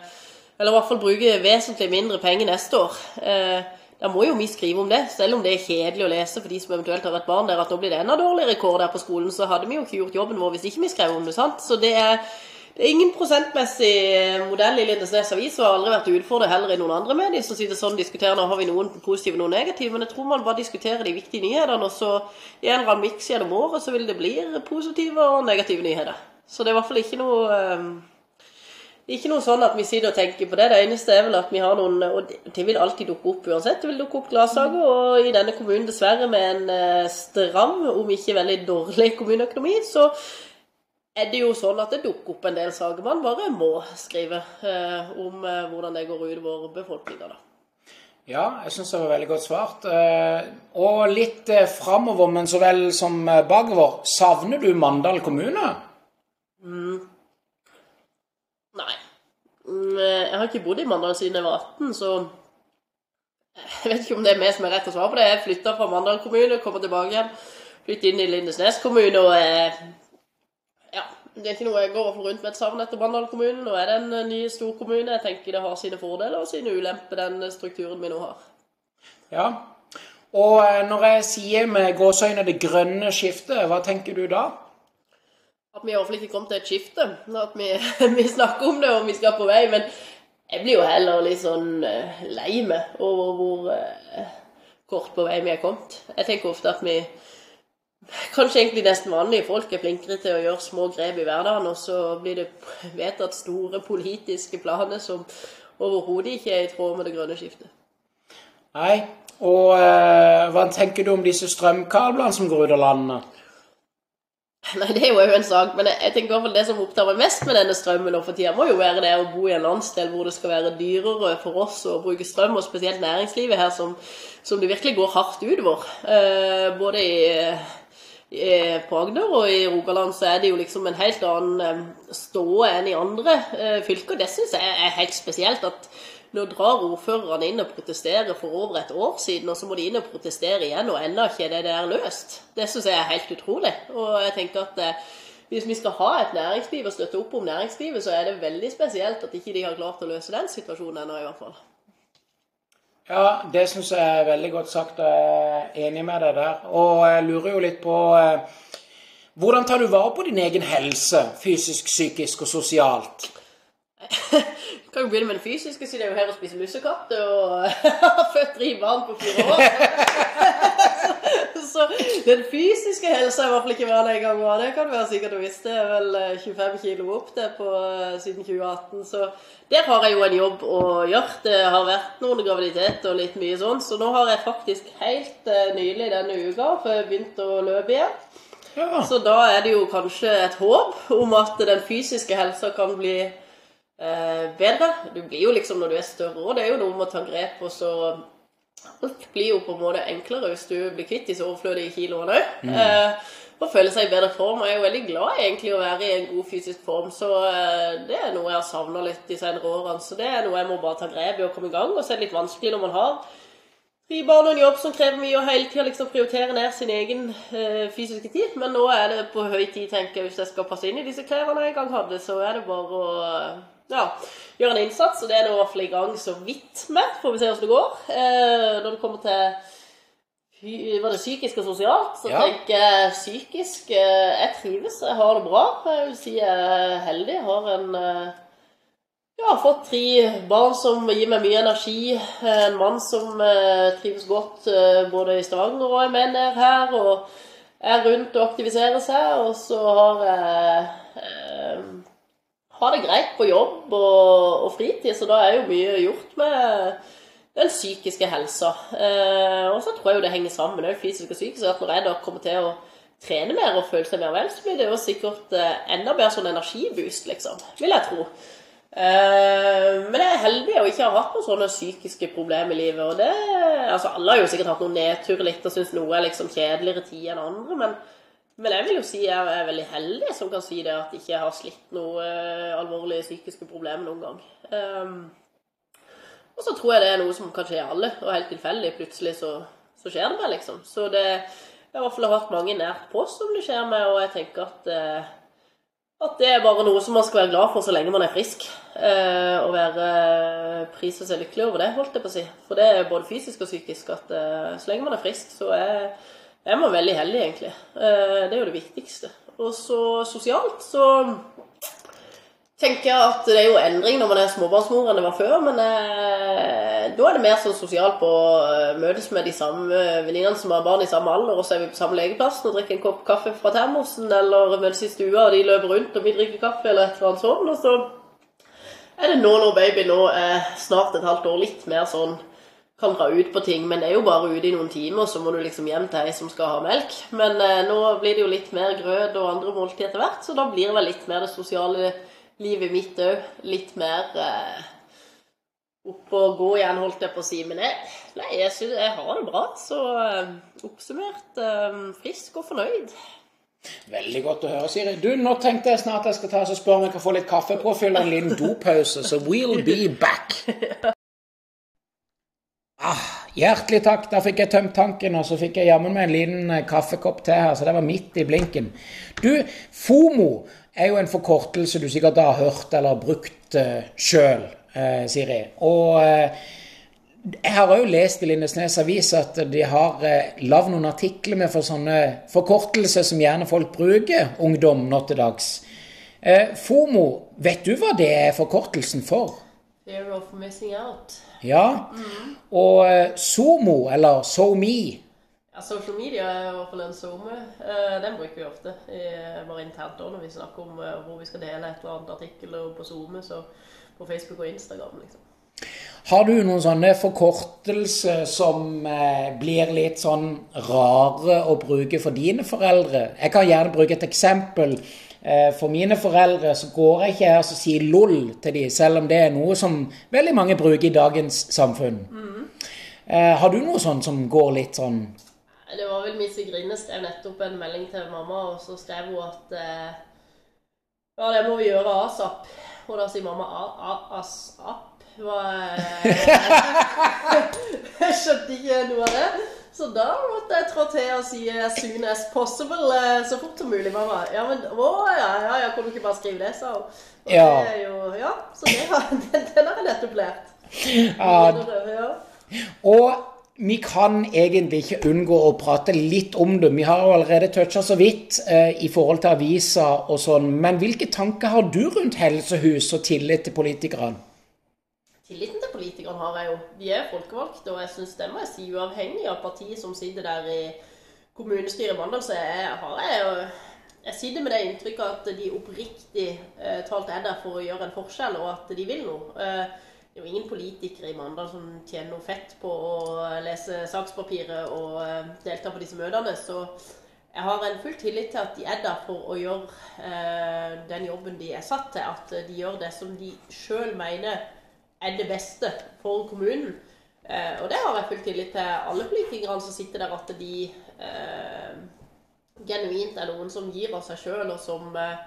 Speaker 2: eller i hvert fall bruke vesentlig mindre penger neste år, eh, da må jo vi skrive om det, selv om det er kjedelig å lese for de som eventuelt har vært barn der, at nå blir det enda dårligere kår der på skolen, så hadde vi jo ikke gjort jobben vår hvis ikke vi skrev om det, sant? Så det er, det er ingen prosentmessig modell i Lindesnes avis, og har aldri vært utfordret heller i noen andre medier som sitter sånn og diskuterer, nå har vi noen positive og noen negative, men jeg tror man bare diskuterer de viktige nyhetene, og så i en eller annen miks gjennom året så vil det bli positive og negative nyheter. Så det er i hvert fall ikke noe eh, ikke noe sånn at vi sitter og tenker på det. Det eneste er vel at vi har noen Og det- vil alltid dukke opp uansett. Det vil dukke opp gladsaker. Og i denne kommunen, dessverre med en eh, stram, om ikke veldig dårlig kommuneøkonomi, så er det jo sånn at det dukker opp en del saker man bare må skrive eh, om eh, hvordan det går utover befolkninga, da.
Speaker 1: Ja, jeg syns det var veldig godt svart. Eh, Og litt eh, framover, men så vel som eh, bakover. Savner du Mandal kommune?
Speaker 2: Nei. Mm, Jeg har ikke bodd i Mandal siden jeg var 18, så jeg vet ikke om det er meg som er rett å svare på det. Jeg flytta fra Mandal kommune, kommer tilbake igjen. Flyttet inn i Lindesnes kommune, og eh, ja, det er ikke noe jeg går får rundt med et savn etter Brandal kommune. Nå er det en eh, ny storkommune. Jeg tenker det har sine fordeler og sine ulemper, den strukturen vi nå har.
Speaker 1: Ja. Og eh, når jeg sier med gåseøyne det grønne skiftet, hva tenker du da?
Speaker 2: At vi i hvert fall ikke kom til et skifte. At vi, vi snakker om det, og vi skal på vei. Men jeg blir jo heller litt sånn eh, lei meg over hvor eh, kort på vei vi er kommet. Jeg tenker ofte at vi Kanskje egentlig nesten vanlige folk er flinkere til å gjøre små grep i hverdagen, og så blir det vedtatt store politiske planer som overhodet ikke er i tråd med det grønne skiftet.
Speaker 1: Nei. Og eh, hva tenker du om disse strømkablene som går ut av landet?
Speaker 2: Nei, det er jo en sak, men jeg, jeg tenker i hvert fall det som opptar meg mest med denne strømmen nå for tida, må jo være det å bo i en landsdel hvor det skal være dyrere for oss å bruke strøm, og spesielt næringslivet her, som, som det virkelig går hardt utover. Eh, både i, på Agder og i Rogaland så er det jo liksom en helt annen eh, ståe enn i andre eh, fylker. Det syns jeg er helt spesielt. at nå drar ordførerne inn og protesterer for over et år siden, og så må de inn og protestere igjen, og ennå ikke det der løst. Det syns jeg er helt utrolig. Og jeg tenker at eh, hvis vi skal ha et næringsliv og støtte opp om næringslivet, så er det veldig spesielt at ikke de har klart å løse den situasjonen ennå, i hvert fall.
Speaker 1: Ja, det syns jeg er veldig godt sagt, jeg er enig med deg der. Og jeg lurer jo litt på eh, Hvordan tar du vare på din egen helse, fysisk, psykisk og sosialt?
Speaker 2: Kan jo begynne med det fysiske, siden jeg er jo her og spiser lussekatt og har født tre barn på fire år. Så den fysiske helsa er i hvert fall ikke vanlig den en gang var. Det kan være sikkert å visst. Det er vel eh, 25 kilo opp det på, eh, siden 2018. Så der har jeg jo en jobb å gjøre. Det har vært noen graviditet og litt mye sånn. Så nå har jeg faktisk helt eh, nylig denne uka begynte å løpe igjen.
Speaker 1: Ja.
Speaker 2: Så da er det jo kanskje et håp om at den fysiske helsa kan bli eh, bedre. Du blir jo liksom når du er større og det er jo noe med å ta grep, og så Alt blir jo på en måte enklere hvis du blir kvitt disse overflødige kiloene òg. Eh, og føle seg i bedre form. Jeg er jo veldig glad egentlig å være i en god fysisk form, så eh, det er noe jeg har savna litt de senere årene. Så det er noe jeg må bare ta grep i og komme i gang. Og så er det litt vanskelig når man har fri barn og en jobb som krever mye, og hele tida liksom prioritere ned sin egen eh, fysiske tid. Men nå er det på høy tid, tenker jeg, hvis jeg skal passe inn i disse klærne jeg en gang hadde, så er det bare å ja, gjøre en innsats. Og det er nå i hvert fall i gang så vidt med. Får vi se hvordan det går. Eh, når det kommer til var det psykisk og sosialt, så
Speaker 1: Ja.
Speaker 2: tenker jeg psykisk eh, Jeg trives, jeg har det bra. Jeg vil si jeg er heldig. Jeg har en ja, har fått tre barn som gir meg mye energi. En mann som eh, trives godt eh, både i Stavanger og er med ned her. Og er rundt og aktiviserer seg. Og så har jeg eh, har det greit på jobb og, og fritid, så da er jo mye gjort med den psykiske helsa. Eh, og så tror jeg jo det henger sammen med fysisk og psykisk. At når jeg da kommer til å trene mer og føle seg mer vel, så blir det jo sikkert eh, enda bedre sånn energiboost, liksom. Vil jeg tro. Eh, men jeg er heldig og ikke har hatt noen sånne psykiske problemer i livet. Og det, altså Alle har jo sikkert hatt noen nedturer litt og syns noe er liksom kjedeligere tid enn andre. Men, men jeg vil jo si jeg er veldig heldig som kan si det at jeg ikke har slitt noe eh, alvorlige psykiske problemer noen gang. Um, og så tror jeg det er noe som kan skje alle, og helt tilfeldig. Plutselig så, så skjer det meg, liksom. Så det Jeg har i hvert fall hatt mange nært på som det skjer med, og jeg tenker at uh, at det er bare noe som man skal være glad for så lenge man er frisk. Eh, og være prise seg lykkelig over det, holdt jeg på å si. For det er både fysisk og psykisk at så lenge man er frisk, så er, er var veldig heldig, egentlig. Eh, det er jo det viktigste. Og så sosialt så tenker jeg at det er jo endring når man er småbarnsmor enn det var før, men eh, da er det mer sånn sosialt på å møtes med de samme venninnene som har barn i samme alder, og så er vi på samme legeplassen og drikker en kopp kaffe fra termosen, eller møtes i stua, og de løper rundt, og vi drikker kaffe, eller et eller annet sånt, og så er det nå når baby nå er snart et halvt år litt mer sånn kan dra ut på ting, men det er jo bare ute i noen timer, så må du liksom hjem til ei som skal ha melk. Men eh, nå blir det jo litt mer grøt og andre måltid etter hvert, så da blir det vel litt mer det sosiale livet mitt òg. Litt mer eh, opp og gå igjen, holdt jeg på å si. Men jeg, nei, jeg, synes, jeg har det bra. Så eh, oppsummert eh, frisk og fornøyd.
Speaker 1: Veldig godt å høre, Siri. Du, Nå tenkte jeg snart jeg skal ta og spørre om jeg kan få litt kaffepåfyll og en liten dopause, så we'll be back. Ah, hjertelig takk. Da fikk jeg tømt tanken, og så fikk jeg jammen meg en liten eh, kaffekopp til her, så det var midt i blinken. Du, FOMO er jo en forkortelse du sikkert har hørt eller brukt uh, sjøl, uh, Siri. Og uh, jeg har òg lest i Lindesnes avis at de har uh, lagd noen artikler med for sånne forkortelser som gjerne folk bruker, ungdom nå til dags. Eh, FOMO, vet du hva det er forkortelsen for?
Speaker 2: Fear of missing out.
Speaker 1: Ja. Og eh, SOMO, eller SoMe,
Speaker 2: Ja, social media er i hvert fall en SoMe. Eh, den bruker vi ofte. I, bare internt da, når vi snakker om eh, hvor vi skal dele et eller annet artikkel på SoMe, så på Facebook og Instagram, liksom.
Speaker 1: Har du noen sånne forkortelser som eh, blir litt sånn rare å bruke for dine foreldre? Jeg kan gjerne bruke et eksempel. Eh, for mine foreldre så går jeg ikke her og sier LOL til dem, selv om det er noe som veldig mange bruker i dagens samfunn. Eh, har du noe sånt som går litt sånn
Speaker 2: Det var vel Mise Grine skrev nettopp en melding til mamma, og så skrev hun at eh, Ja, det må vi gjøre asap. Og da sier mamma asap. Hva Jeg skjønte ikke noe av det. Så da måtte jeg trå til og si as soon as possible. eh, Så fort som mulig, mamma. Ja, men å ja, ja, ja, kan du ikke bare skrive det, sa hun.
Speaker 1: Ja.
Speaker 2: Det jo, ja, så det har, den, den har jeg nettopp lært.
Speaker 1: Ja. Og vi kan egentlig ikke unngå å prate litt om det. Vi har jo allerede toucha så vidt eh, i forhold til aviser og sånn. Men hvilke tanker har du rundt helsehus og tillit til politikerne?
Speaker 2: Tilliten har jeg jo. Vi er folkevalgte, og jeg syns det må jeg si, uavhengig av partiet som sitter der i kommunestyret i Mandal, så jeg, har jeg jo jeg sitter med det inntrykket at de oppriktig eh, talt er der for å gjøre en forskjell, og at de vil noe. Eh, det er jo ingen politikere i Mandal som tjener noe fett på å lese sakspapiret og eh, delta på disse møtene. Så jeg har en full tillit til at de er der for å gjøre eh, den jobben de er satt til. At de gjør det som de sjøl mener er det beste for kommunen. Eh, og det har jeg full tillit til alle politikerne som sitter der, at de eh, genuint er noen som gir av seg sjøl, og som eh,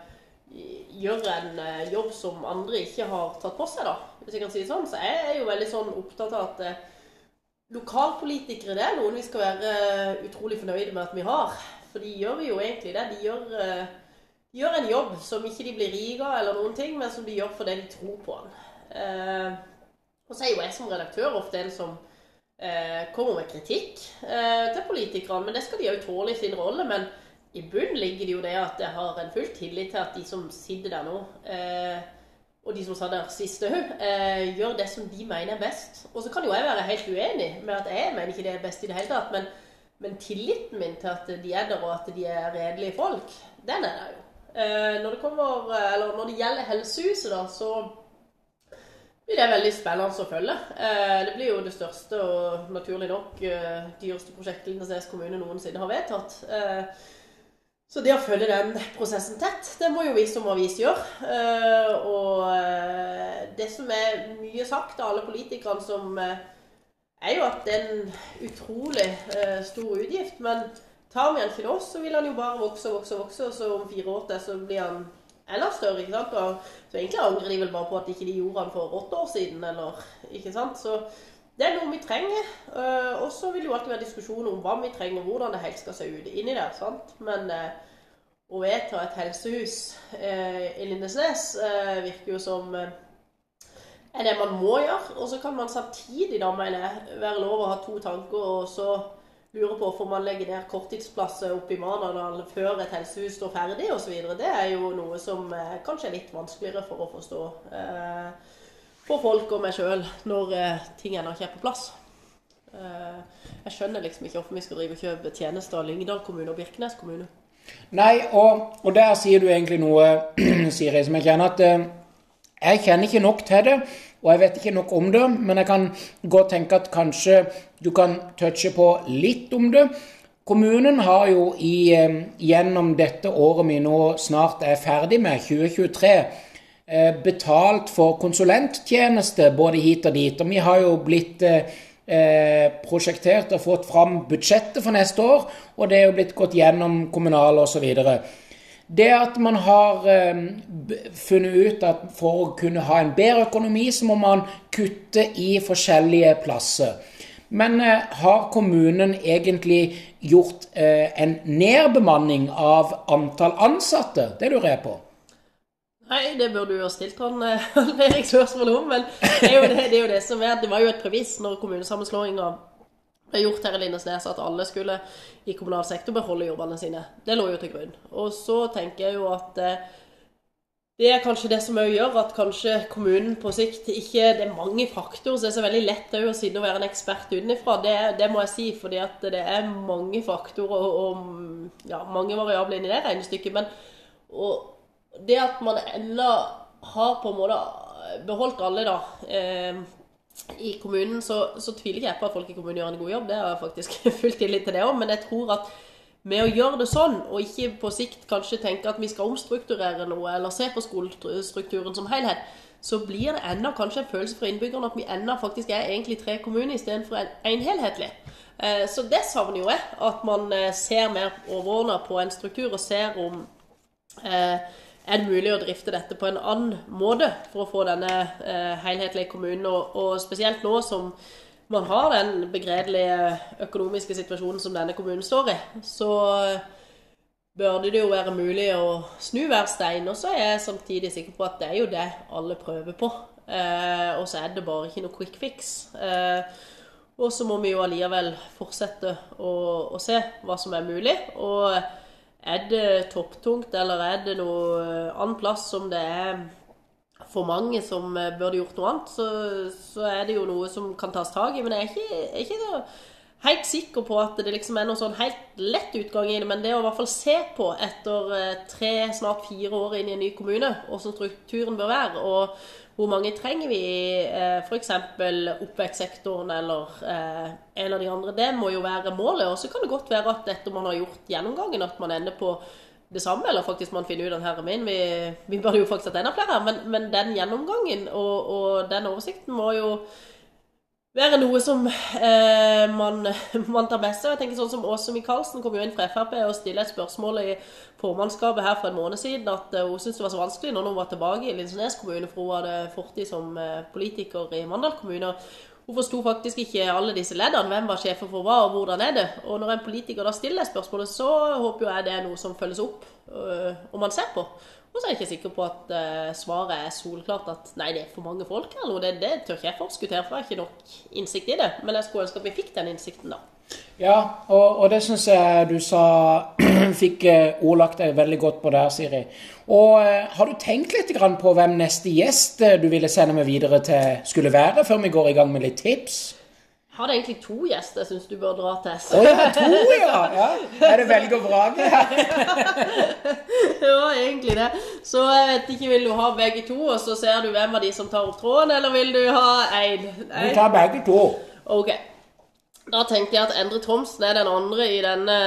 Speaker 2: gjør en jobb som andre ikke har tatt på seg, da. Hvis jeg kan si det sånn. Så jeg er jo veldig sånn opptatt av at lokalpolitikere det er noen vi skal være utrolig fornøyde med at vi har. For de gjør jo egentlig det. De gjør, de gjør en jobb som ikke de blir rike av eller noen ting, men som de gjør fordi de tror på den. Eh, og så er jo jeg som redaktør ofte en som eh, kommer med kritikk eh, til politikerne, men det skal de òg tåle i sin rolle. men i bunnen ligger det jo det at jeg har en full tillit til at de som sitter der nå, og de som satt der sist òg, gjør det som de mener er best. Og så kan jo jeg være helt uenig med at jeg mener ikke det er best i det hele tatt, men, men tilliten min til at de er der, og at de er redelige folk, den er der jo. Når, det kommer, når det gjelder Helsehuset, da, så blir det veldig spennende å følge. Eh, det blir jo det største og naturlig nok eh, dyreste prosjektet Lindesnes kommune noensinne har vedtatt. Eh, så det å følge den prosessen tett, det må jo vi som avis gjøre. Og det som er mye sagt av alle politikerne, som er jo at det er en utrolig stor utgift. Men tar vi han til oss, så vil han jo bare vokse og vokse og vokse. Og så om fire år til så blir han enda større. ikke sant? Og, så egentlig angrer de vel bare på at ikke de gjorde den for åtte år siden. eller, ikke sant? Så det er noe vi trenger. Uh, og så vil jo alltid være diskusjon om hva vi trenger, hvordan det helt skal se ut inni der. sant? Men uh, å vedta et helsehus uh, i Lindesnes virker jo som er det man må gjøre. Og så kan man samtidig, da, mener jeg, være lov å ha to tanker, og så lure på hvorfor man legger ned korttidsplasser oppe i Manadal før et helsehus står ferdig osv. Det er jo noe som kanskje er litt vanskeligere for å forstå. eh, for folk og meg sjøl når eh, ting ennå ikke er på plass. Eh, jeg skjønner liksom ikke hvorfor vi skal drive og kjøpe tjenester av Lyngdal kommune og Birkenes kommune.
Speaker 1: Nei, og, og, der sier du egentlig noe, Siri, som jeg kjenner at eh, jeg kjenner ikke nok til det, og jeg vet ikke nok om det, men jeg kan godt tenke at kanskje du kan touche på litt om det. Kommunen har jo i, eh, gjennom dette året vi nå snart er ferdig med, 2023, Eh, betalt for konsulenttjeneste både hit og dit. Og vi har jo blitt eh, prosjektert og fått fram budsjettet for neste år, og det er jo blitt gått gjennom kommunale osv. Det at man har eh, funnet ut at for å kunne ha en bedre økonomi, så må man kutte i forskjellige plasser. Men eh, har kommunen egentlig gjort eh, en nedbemanning av antall ansatte? Det lurer jeg på.
Speaker 2: Nei, det burde du ha stilt han eh, Erik spørsmål om. Men det er, det, det er, jo det, som er at Det var jo et premiss når kommunesammenslåinga ble gjort her i Lindesnes, at alle skulle i kommunal sektor beholde jobbene sine. Det lå jo til grunn. Og så tenker jeg jo at eh, det er kanskje det som gjør at kanskje kommunen på sikt ikke Det er mange faktorer, så det er så veldig lett å sitte og være en ekspert utenfra. Det, det, må jeg si, fordi at det er mange faktorer og, ja, mange variabler inni det regnestykket. Men det at man ennå har på en måte beholdt alle da, eh, i kommunen, så, så, tviler jeg på at folk i kommunen gjør en god jobb. Det har jeg faktisk full tillit til det òg. Men jeg tror at med å gjøre det sånn, og ikke på sikt kanskje tenke at vi skal omstrukturere noe, eller se på skolestrukturen som helhet, så blir det enda kanskje en følelse fra innbyggerne at vi enda faktisk er egentlig tre kommuner istedenfor en, en helhetlig. Eh, så det savner jo jeg. At man eh, ser mer overordna på en struktur, og ser om eh, er det mulig å drifte dette på en annen måte for å få denne eh, helhetlige kommunen, og, og, spesielt nå som man har den begredelige økonomiske situasjonen som denne kommunen står i, så burde det jo være mulig å snu hver stein. Og så er jeg samtidig sikker på at det er jo det alle prøver på. Eh, og så er det bare ikke noe quick fix. Eh, og så må vi jo allikevel fortsette å, å se hva som er mulig. og er det topptungt, eller er det noe eh, annen plass som det er for mange som eh, burde gjort noe annet, så, så, er det jo noe som kan tas tak i. Men jeg er ikke, er ikke helt sikker på at det liksom er noe sånn helt lett utgang i det, men det å i hvert fall se på etter eh, tre, snart fire år inn i en ny kommune, hvordan strukturen bør være, og hvor mange trenger vi i eh, f.eks. oppvekstsektoren eller eh, en av de andre, det må jo være målet. Og så kan det godt være at etter man har gjort gjennomgangen, at man ender på det samme, eller faktisk man finner ut at herre min, vi, vi burde jo faktisk hatt enda flere, men, men den gjennomgangen og, og den oversikten må jo være noe som eh, man, man, tar med seg. Jeg tenker sånn som Åse Michaelsen kom jo inn fra Frp og stille et spørsmål i formannskapet her for en måned siden at uh, hun syntes det var så vanskelig når hun var tilbake i Lindesnes kommune, for hun hadde fortid som uh, politiker i Mandal kommune. Hun forsto faktisk ikke alle disse leddene. Hvem var sjefer for hva, og hvordan er det? Og når en politiker da stiller spørsmålet, så håper jeg det er noe som følges opp, uh, og man ser på. Og så er jeg ikke sikker på at uh, svaret er solklart at nei, det er for mange folk her. Det, det tør ikke jeg forskuttere, for jeg har ikke nok innsikt i det. Men jeg skulle ønske at vi fikk den innsikten, da.
Speaker 1: Ja, og, og det syns jeg du sa fikk uh, ordlagt deg veldig godt på der, Siri. Og uh, har du tenkt litt på hvem neste gjest du ville sende meg videre til skulle være, før vi går i gang med litt tips?
Speaker 2: Jeg hadde egentlig to gjester jeg syns du bør dra til.
Speaker 1: Å oh, ja, to, ja. ja. Er det velg og vrake?
Speaker 2: ja, egentlig det. Så jeg vet ikke, vil du ha begge to, og så ser du hvem av de som tar opp tråden, eller vil du ha én?
Speaker 1: Vi tar begge to.
Speaker 2: Ok. Da tenkte jeg at Endre Thomsen er den andre i denne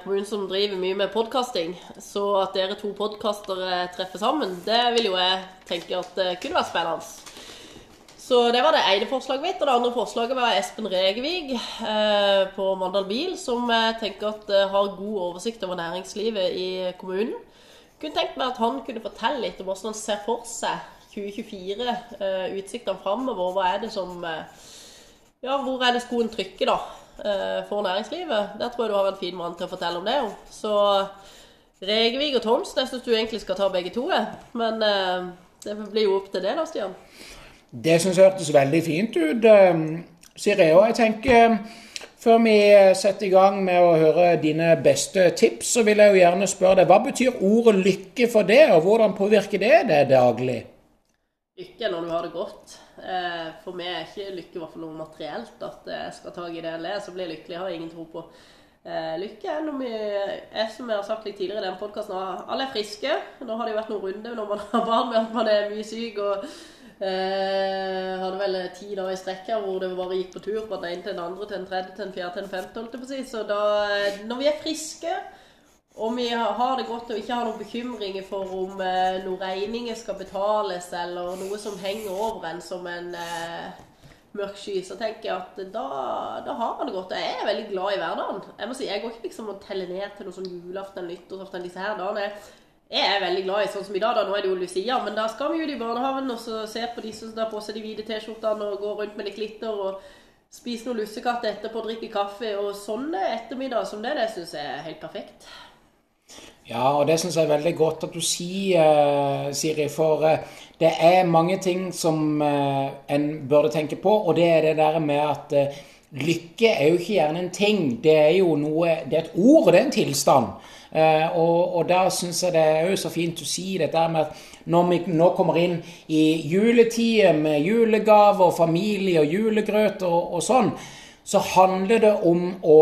Speaker 2: kommunen som driver mye med podkasting. Så at dere to podkastere treffer sammen, det vil jo jeg tenke at kunne vært spennende. Så det var det ene forslaget mitt. Og det andre forslaget var Espen Regevig eh, på Mandal Bil, som jeg tenker at eh, har god oversikt over næringslivet i kommunen. Kunne tenkt meg at han kunne fortelle litt om hvordan han ser for seg 2024, eh, utsiktene framover. Hva er det som eh, Ja, hvor er det skoen trykker, da, eh, for næringslivet? Der tror jeg du har en fin mann til å fortelle om det. Så Regevig og Thomsen, jeg syns du egentlig skal ta begge to, men eh, det blir jo opp til det, da, Stian.
Speaker 1: Det syns jeg hørtes veldig fint ut, sier jeg tenker, før vi setter i gang med å høre dine beste tips, så vil jeg jo gjerne spørre deg, hva betyr ordet lykke for det, og hvordan påvirker det deg daglig?
Speaker 2: Lykke når du har det godt. Eh, for meg er ikke lykke i hvert fall noe materielt. At jeg skal ta i det jeg ler, så blir jeg lykkelig. Jeg har ingen tro på. Eh, lykke når vi er, som jeg har sagt litt tidligere i den podkasten, alle er friske. Nå har det jo vært noen runder når man har barn med at man er mye syk. og Eh, hadde vel ti dager i strekk hvor det bare gikk på tur fra den ene til den andre, til den tredje, til den fjerde, til den femte. holdt jeg på å si. Så da, eh, når vi er friske, og vi har det godt og ikke har noen bekymringer for om eh, noen regninger skal betales, eller noe som henger over en som en eh, mørk sky, så tenker jeg at da, da har man det godt. Og Jeg er veldig glad i hverdagen. Jeg må si, jeg går ikke liksom og teller ned til noe sånn julaften, nyttårsaften, disse her dagene. Jeg er veldig glad i sånn som i dag, da, nå er det jo Lucia, men da skal vi ut i barnehagen og se på de som har på seg de hvite T-skjortene og går rundt med litt glitter og spise noen lussekatter etterpå, drikke kaffe og sånne ettermiddag som det, det syns jeg er helt perfekt.
Speaker 1: Ja, og det syns jeg er veldig godt at du sier, Siri, for eh, det er mange ting som eh, en burde tenke på, og det er det der med at eh, lykke er jo ikke gjerne en ting, det er jo noe Det er et ord, det er en tilstand. Eh, og, og der syns jeg det er jo så fint å si dette med at når vi nå kommer inn i juletida med julegaver, familie og julegrøt og, og, sånn, så handler det om å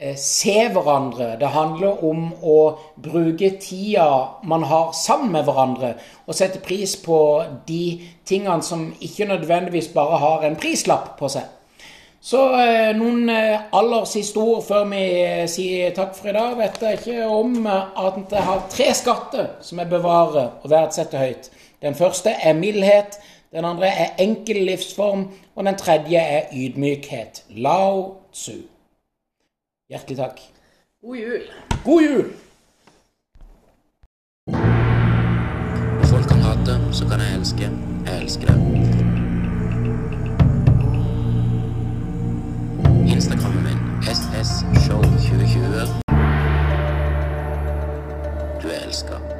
Speaker 1: eh, se hverandre. Det handler om å bruke tida man har sammen med hverandre, og sette pris på de tingene som ikke nødvendigvis bare har en prislapp på seg. Så eh, noen eh, aller siste ord før vi eh, sier takk for i dag, vet jeg ikke om at jeg har tre skatter som jeg bevarer og verdsetter høyt. Den første er mildhet, den andre er enkel livsform, og den tredje er ydmykhet. Lao Tzu. Hjertelig takk.
Speaker 2: God jul.
Speaker 1: God jul!
Speaker 3: Folk kan hate, så kan jeg elske. Jeg elsker Instagrammen min SSshow2020. Du er elska.